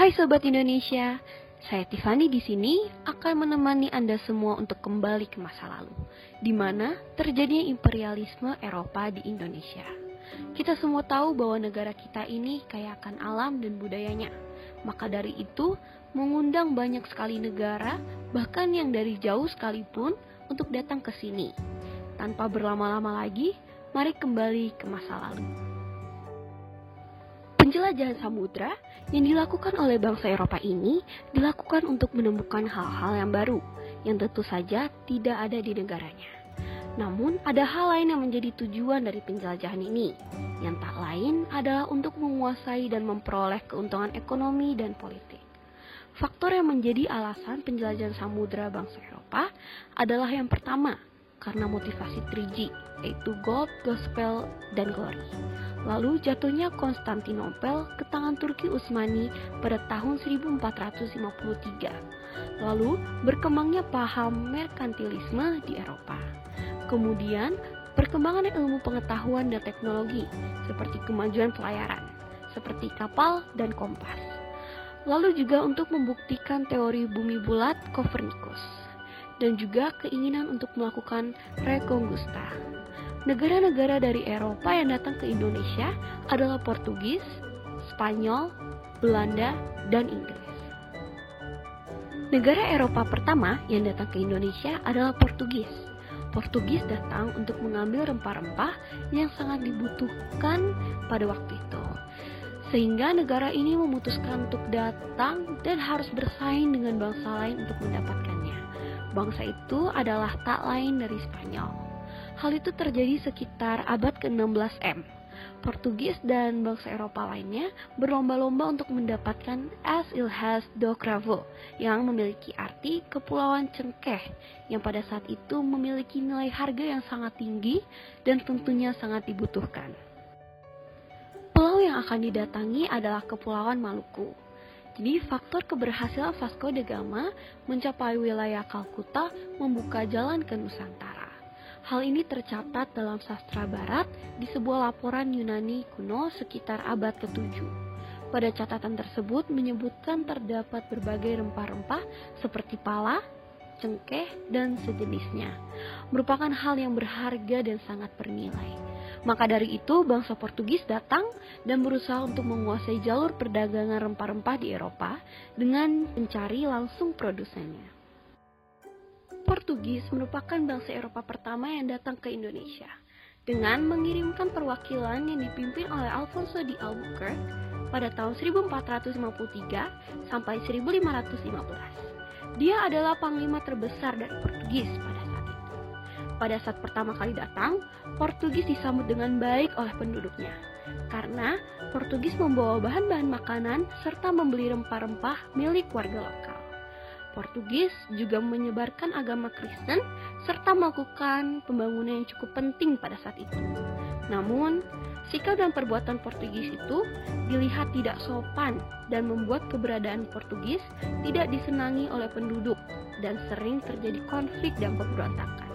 Hai sobat Indonesia, saya Tiffany di sini akan menemani Anda semua untuk kembali ke masa lalu, di mana terjadinya imperialisme Eropa di Indonesia. Kita semua tahu bahwa negara kita ini kaya akan alam dan budayanya. Maka dari itu, mengundang banyak sekali negara, bahkan yang dari jauh sekalipun, untuk datang ke sini. Tanpa berlama-lama lagi, mari kembali ke masa lalu penjelajahan samudra yang dilakukan oleh bangsa Eropa ini dilakukan untuk menemukan hal-hal yang baru yang tentu saja tidak ada di negaranya. Namun, ada hal lain yang menjadi tujuan dari penjelajahan ini, yang tak lain adalah untuk menguasai dan memperoleh keuntungan ekonomi dan politik. Faktor yang menjadi alasan penjelajahan samudra bangsa Eropa adalah yang pertama, karena motivasi 3G, yaitu gold, gospel, dan glory. Lalu jatuhnya Konstantinopel ke tangan Turki Utsmani pada tahun 1453. Lalu berkembangnya paham merkantilisme di Eropa. Kemudian perkembangan ilmu pengetahuan dan teknologi seperti kemajuan pelayaran, seperti kapal dan kompas. Lalu juga untuk membuktikan teori bumi bulat Copernicus dan juga keinginan untuk melakukan rekongusta Negara-negara dari Eropa yang datang ke Indonesia adalah Portugis, Spanyol, Belanda, dan Inggris. Negara Eropa pertama yang datang ke Indonesia adalah Portugis. Portugis datang untuk mengambil rempah-rempah yang sangat dibutuhkan pada waktu itu. Sehingga negara ini memutuskan untuk datang dan harus bersaing dengan bangsa lain untuk mendapatkannya. Bangsa itu adalah tak lain dari Spanyol. Hal itu terjadi sekitar abad ke-16 M. Portugis dan bangsa Eropa lainnya berlomba-lomba untuk mendapatkan As Ilhas do Cravo yang memiliki arti kepulauan cengkeh yang pada saat itu memiliki nilai harga yang sangat tinggi dan tentunya sangat dibutuhkan. Pulau yang akan didatangi adalah Kepulauan Maluku. Jadi faktor keberhasilan Vasco da Gama mencapai wilayah Kalkuta membuka jalan ke Nusantara. Hal ini tercatat dalam sastra barat di sebuah laporan Yunani kuno sekitar abad ke-7. Pada catatan tersebut menyebutkan terdapat berbagai rempah-rempah seperti pala, cengkeh, dan sejenisnya. Merupakan hal yang berharga dan sangat bernilai. Maka dari itu, bangsa Portugis datang dan berusaha untuk menguasai jalur perdagangan rempah-rempah di Eropa dengan mencari langsung produsennya. Portugis merupakan bangsa Eropa pertama yang datang ke Indonesia dengan mengirimkan perwakilan yang dipimpin oleh Alfonso di Albuquerque pada tahun 1453 sampai 1515. Dia adalah panglima terbesar dari Portugis pada. Pada saat pertama kali datang, Portugis disambut dengan baik oleh penduduknya karena Portugis membawa bahan-bahan makanan serta membeli rempah-rempah milik warga lokal. Portugis juga menyebarkan agama Kristen serta melakukan pembangunan yang cukup penting pada saat itu. Namun, sikap dan perbuatan Portugis itu dilihat tidak sopan dan membuat keberadaan Portugis tidak disenangi oleh penduduk dan sering terjadi konflik dan pemberontakan.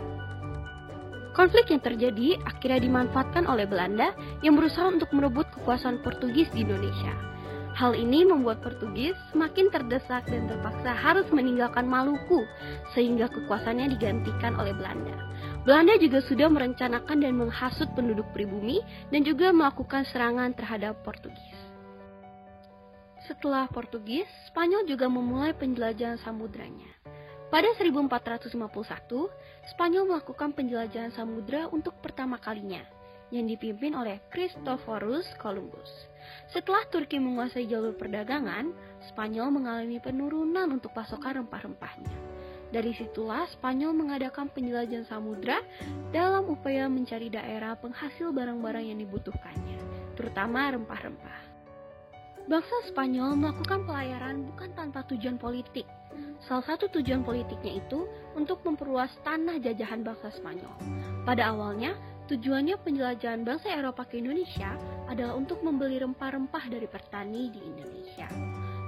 Konflik yang terjadi akhirnya dimanfaatkan oleh Belanda yang berusaha untuk merebut kekuasaan Portugis di Indonesia Hal ini membuat Portugis semakin terdesak dan terpaksa harus meninggalkan Maluku sehingga kekuasaannya digantikan oleh Belanda. Belanda juga sudah merencanakan dan menghasut penduduk pribumi dan juga melakukan serangan terhadap Portugis. Setelah Portugis, Spanyol juga memulai penjelajahan samudranya. Pada 1451, Spanyol melakukan penjelajahan samudra untuk pertama kalinya yang dipimpin oleh Christophorus Columbus. Setelah Turki menguasai jalur perdagangan, Spanyol mengalami penurunan untuk pasokan rempah-rempahnya. Dari situlah Spanyol mengadakan penjelajahan samudra dalam upaya mencari daerah penghasil barang-barang yang dibutuhkannya, terutama rempah-rempah. Bangsa Spanyol melakukan pelayaran bukan tanpa tujuan politik. Salah satu tujuan politiknya itu untuk memperluas tanah jajahan bangsa Spanyol. Pada awalnya, Tujuannya penjelajahan bangsa Eropa ke Indonesia adalah untuk membeli rempah-rempah dari petani di Indonesia.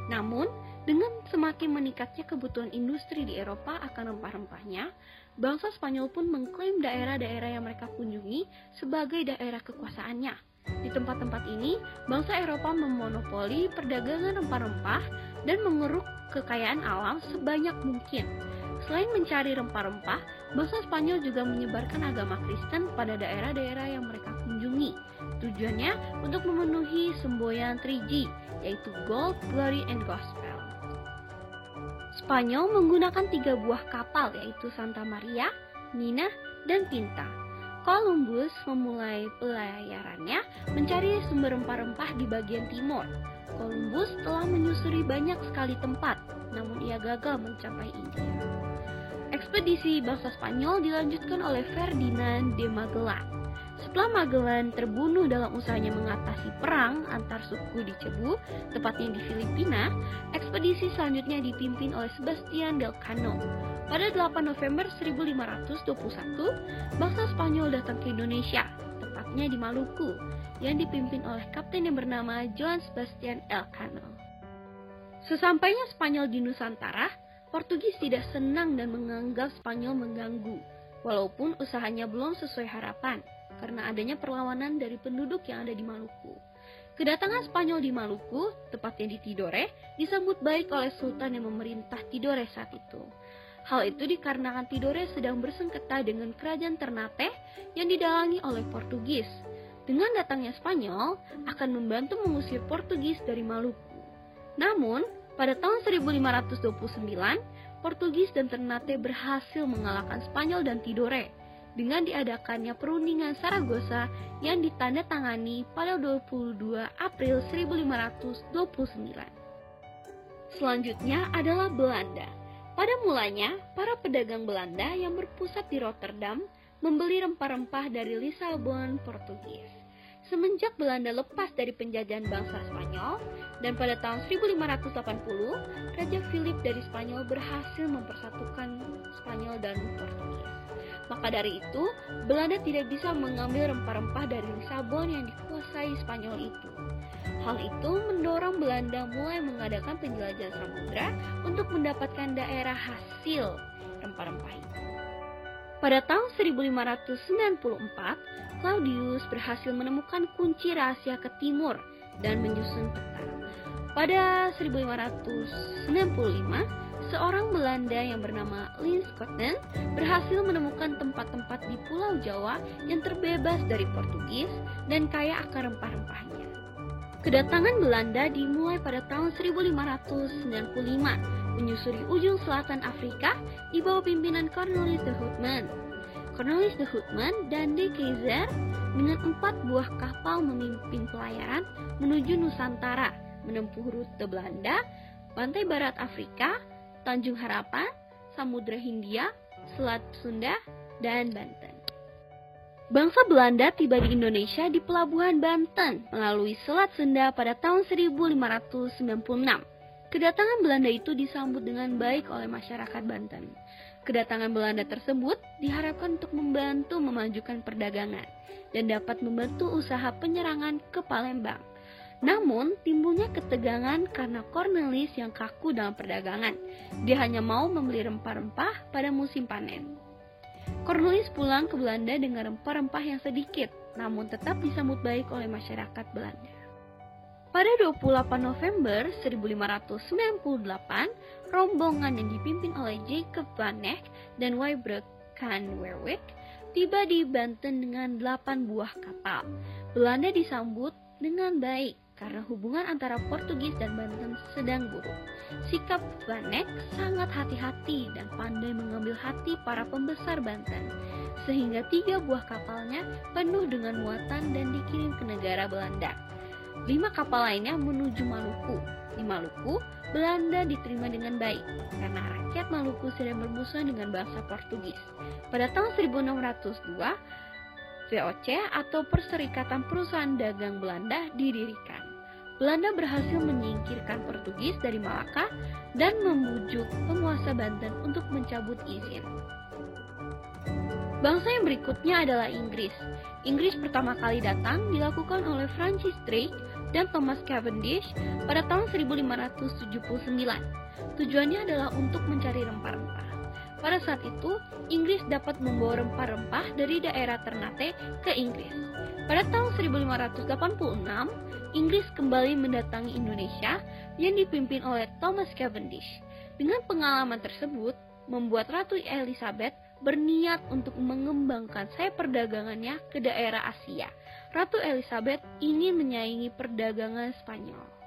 Namun, dengan semakin meningkatnya kebutuhan industri di Eropa akan rempah-rempahnya, bangsa Spanyol pun mengklaim daerah-daerah yang mereka kunjungi sebagai daerah kekuasaannya. Di tempat-tempat ini, bangsa Eropa memonopoli perdagangan rempah-rempah dan mengeruk kekayaan alam sebanyak mungkin. Selain mencari rempah-rempah, bangsa Spanyol juga menyebarkan agama Kristen pada daerah-daerah yang mereka kunjungi. Tujuannya untuk memenuhi semboyan 3G, yaitu Gold, Glory, and Gospel. Spanyol menggunakan tiga buah kapal yaitu Santa Maria, Nina, dan Pinta. Columbus memulai pelayarannya mencari sumber rempah-rempah di bagian timur. Columbus telah menyusuri banyak sekali tempat, namun ia gagal mencapai India. Ekspedisi bangsa Spanyol dilanjutkan oleh Ferdinand de Magellan. Setelah Magellan terbunuh dalam usahanya mengatasi perang antar suku di Cebu, tepatnya di Filipina, ekspedisi selanjutnya dipimpin oleh Sebastian del Cano. Pada 8 November 1521, bangsa Spanyol datang ke Indonesia, tepatnya di Maluku, yang dipimpin oleh kapten yang bernama John Sebastian Elcano. Sesampainya Spanyol di Nusantara, Portugis tidak senang dan menganggap Spanyol mengganggu, walaupun usahanya belum sesuai harapan karena adanya perlawanan dari penduduk yang ada di Maluku. Kedatangan Spanyol di Maluku, tepatnya di Tidore, disambut baik oleh Sultan yang memerintah Tidore saat itu. Hal itu dikarenakan Tidore sedang bersengketa dengan kerajaan Ternate yang didalangi oleh Portugis. Dengan datangnya Spanyol, akan membantu mengusir Portugis dari Maluku. Namun, pada tahun 1529, Portugis dan Ternate berhasil mengalahkan Spanyol dan Tidore dengan diadakannya perundingan Saragossa yang ditandatangani pada 22 April 1529. Selanjutnya adalah Belanda. Pada mulanya, para pedagang Belanda yang berpusat di Rotterdam membeli rempah-rempah dari Lisabon, Portugis. Semenjak Belanda lepas dari penjajahan bangsa Spanyol, dan pada tahun 1580, Raja Philip dari Spanyol berhasil mempersatukan Spanyol dan Portugis. Maka dari itu, Belanda tidak bisa mengambil rempah-rempah dari Lisabon yang dikuasai Spanyol itu. Hal itu mendorong Belanda mulai mengadakan penjelajahan samudra untuk mendapatkan daerah hasil rempah-rempah itu. Pada tahun 1594, Claudius berhasil menemukan kunci rahasia ke timur dan menyusun peta. Pada 1595, seorang Belanda yang bernama Linschoten berhasil menemukan tempat-tempat di Pulau Jawa yang terbebas dari Portugis dan kaya akan rempah-rempahnya. Kedatangan Belanda dimulai pada tahun 1595 menyusuri ujung selatan Afrika di bawah pimpinan Cornelis de Houtman. Cornelis de Houtman dan de Keyser dengan empat buah kapal memimpin pelayaran menuju Nusantara, menempuh rute Belanda, pantai barat Afrika, Tanjung Harapan, Samudra Hindia, Selat Sunda, dan Banten. Bangsa Belanda tiba di Indonesia di pelabuhan Banten melalui Selat Sunda pada tahun 1596. Kedatangan Belanda itu disambut dengan baik oleh masyarakat Banten. Kedatangan Belanda tersebut diharapkan untuk membantu memajukan perdagangan dan dapat membantu usaha penyerangan ke Palembang. Namun, timbulnya ketegangan karena Cornelis yang kaku dalam perdagangan. Dia hanya mau membeli rempah-rempah pada musim panen. Cornelis pulang ke Belanda dengan rempah-rempah yang sedikit, namun tetap disambut baik oleh masyarakat Belanda. Pada 28 November 1598, rombongan yang dipimpin oleh Jacob van Eyck dan Wybrecht van Werwijk tiba di Banten dengan 8 buah kapal. Belanda disambut dengan baik karena hubungan antara Portugis dan Banten sedang buruk. Sikap Van Eyck sangat hati-hati dan pandai mengambil hati para pembesar Banten, sehingga tiga buah kapalnya penuh dengan muatan dan dikirim ke negara Belanda. Lima kapal lainnya menuju Maluku. Di Maluku, Belanda diterima dengan baik karena rakyat Maluku sedang bermusuhan dengan bangsa Portugis. Pada tahun 1602, VOC atau Perserikatan Perusahaan Dagang Belanda didirikan. Belanda berhasil menyingkirkan Portugis dari Malaka dan membujuk penguasa Banten untuk mencabut izin. Bangsa yang berikutnya adalah Inggris. Inggris pertama kali datang dilakukan oleh Francis Drake dan Thomas Cavendish pada tahun 1579. Tujuannya adalah untuk mencari rempah-rempah. Pada saat itu, Inggris dapat membawa rempah-rempah dari daerah Ternate ke Inggris. Pada tahun 1586, Inggris kembali mendatangi Indonesia yang dipimpin oleh Thomas Cavendish. Dengan pengalaman tersebut, membuat Ratu Elizabeth berniat untuk mengembangkan sayap perdagangannya ke daerah Asia. Ratu Elizabeth ingin menyaingi perdagangan Spanyol.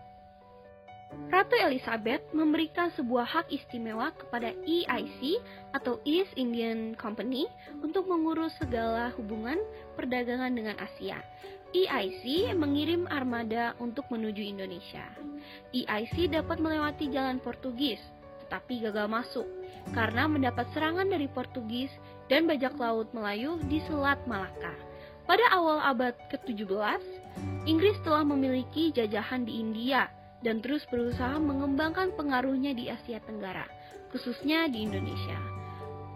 Ratu Elizabeth memberikan sebuah hak istimewa kepada EIC atau East Indian Company untuk mengurus segala hubungan perdagangan dengan Asia. EIC mengirim armada untuk menuju Indonesia. EIC dapat melewati jalan Portugis, tetapi gagal masuk karena mendapat serangan dari Portugis dan bajak laut Melayu di Selat Malaka. Pada awal abad ke-17, Inggris telah memiliki jajahan di India dan terus berusaha mengembangkan pengaruhnya di Asia Tenggara, khususnya di Indonesia.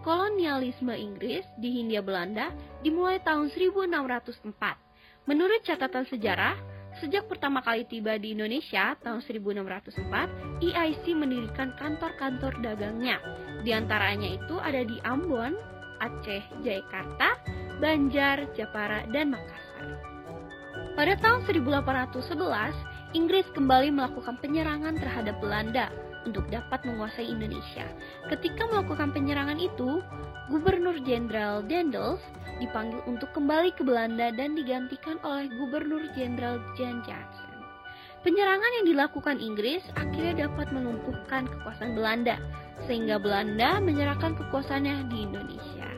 Kolonialisme Inggris di Hindia Belanda dimulai tahun 1604. Menurut catatan sejarah, sejak pertama kali tiba di Indonesia tahun 1604, EIC mendirikan kantor-kantor dagangnya. Di antaranya itu ada di Ambon, Aceh, Jakarta, Banjar, Japara, dan Makassar. Pada tahun 1811, Inggris kembali melakukan penyerangan terhadap Belanda untuk dapat menguasai Indonesia. Ketika melakukan penyerangan itu, Gubernur Jenderal Dendels dipanggil untuk kembali ke Belanda dan digantikan oleh Gubernur Jenderal Jan Jackson. Penyerangan yang dilakukan Inggris akhirnya dapat melumpuhkan kekuasaan Belanda, sehingga Belanda menyerahkan kekuasaannya di Indonesia.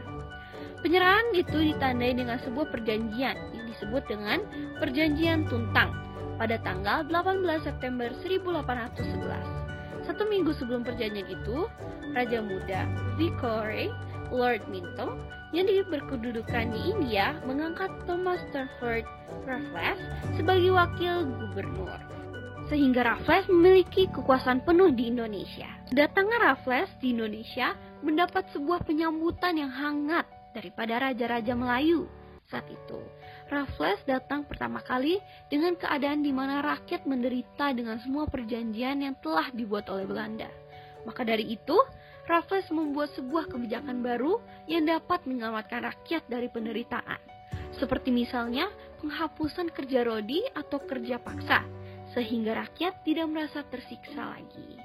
Penyerangan itu ditandai dengan sebuah perjanjian yang disebut dengan Perjanjian Tuntang pada tanggal 18 September 1811. Satu minggu sebelum perjanjian itu, Raja Muda Victory Lord Minto yang berkedudukan di India mengangkat Thomas Stafford Raffles sebagai wakil gubernur. Sehingga Raffles memiliki kekuasaan penuh di Indonesia. Kedatangan Raffles di Indonesia mendapat sebuah penyambutan yang hangat daripada raja-raja Melayu saat itu. Raffles datang pertama kali dengan keadaan di mana rakyat menderita dengan semua perjanjian yang telah dibuat oleh Belanda. Maka dari itu, Raffles membuat sebuah kebijakan baru yang dapat menyelamatkan rakyat dari penderitaan. Seperti misalnya penghapusan kerja rodi atau kerja paksa, sehingga rakyat tidak merasa tersiksa lagi.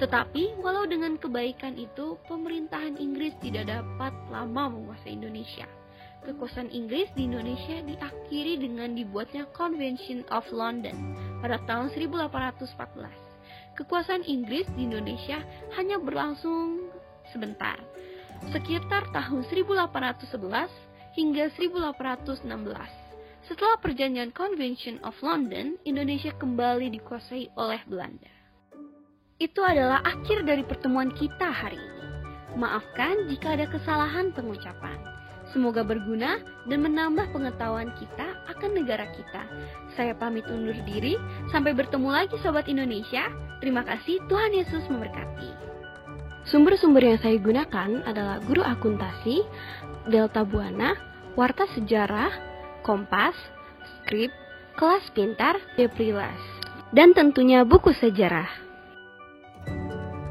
Tetapi, walau dengan kebaikan itu, pemerintahan Inggris tidak dapat lama menguasai Indonesia kekuasaan Inggris di Indonesia diakhiri dengan dibuatnya Convention of London pada tahun 1814. Kekuasaan Inggris di Indonesia hanya berlangsung sebentar, sekitar tahun 1811 hingga 1816. Setelah perjanjian Convention of London, Indonesia kembali dikuasai oleh Belanda. Itu adalah akhir dari pertemuan kita hari ini. Maafkan jika ada kesalahan pengucapan. Semoga berguna dan menambah pengetahuan kita akan negara kita. Saya pamit undur diri, sampai bertemu lagi Sobat Indonesia. Terima kasih, Tuhan Yesus memberkati. Sumber-sumber yang saya gunakan adalah Guru Akuntansi, Delta Buana, Warta Sejarah, Kompas, Skrip, Kelas Pintar, Deprilas, dan tentunya buku sejarah.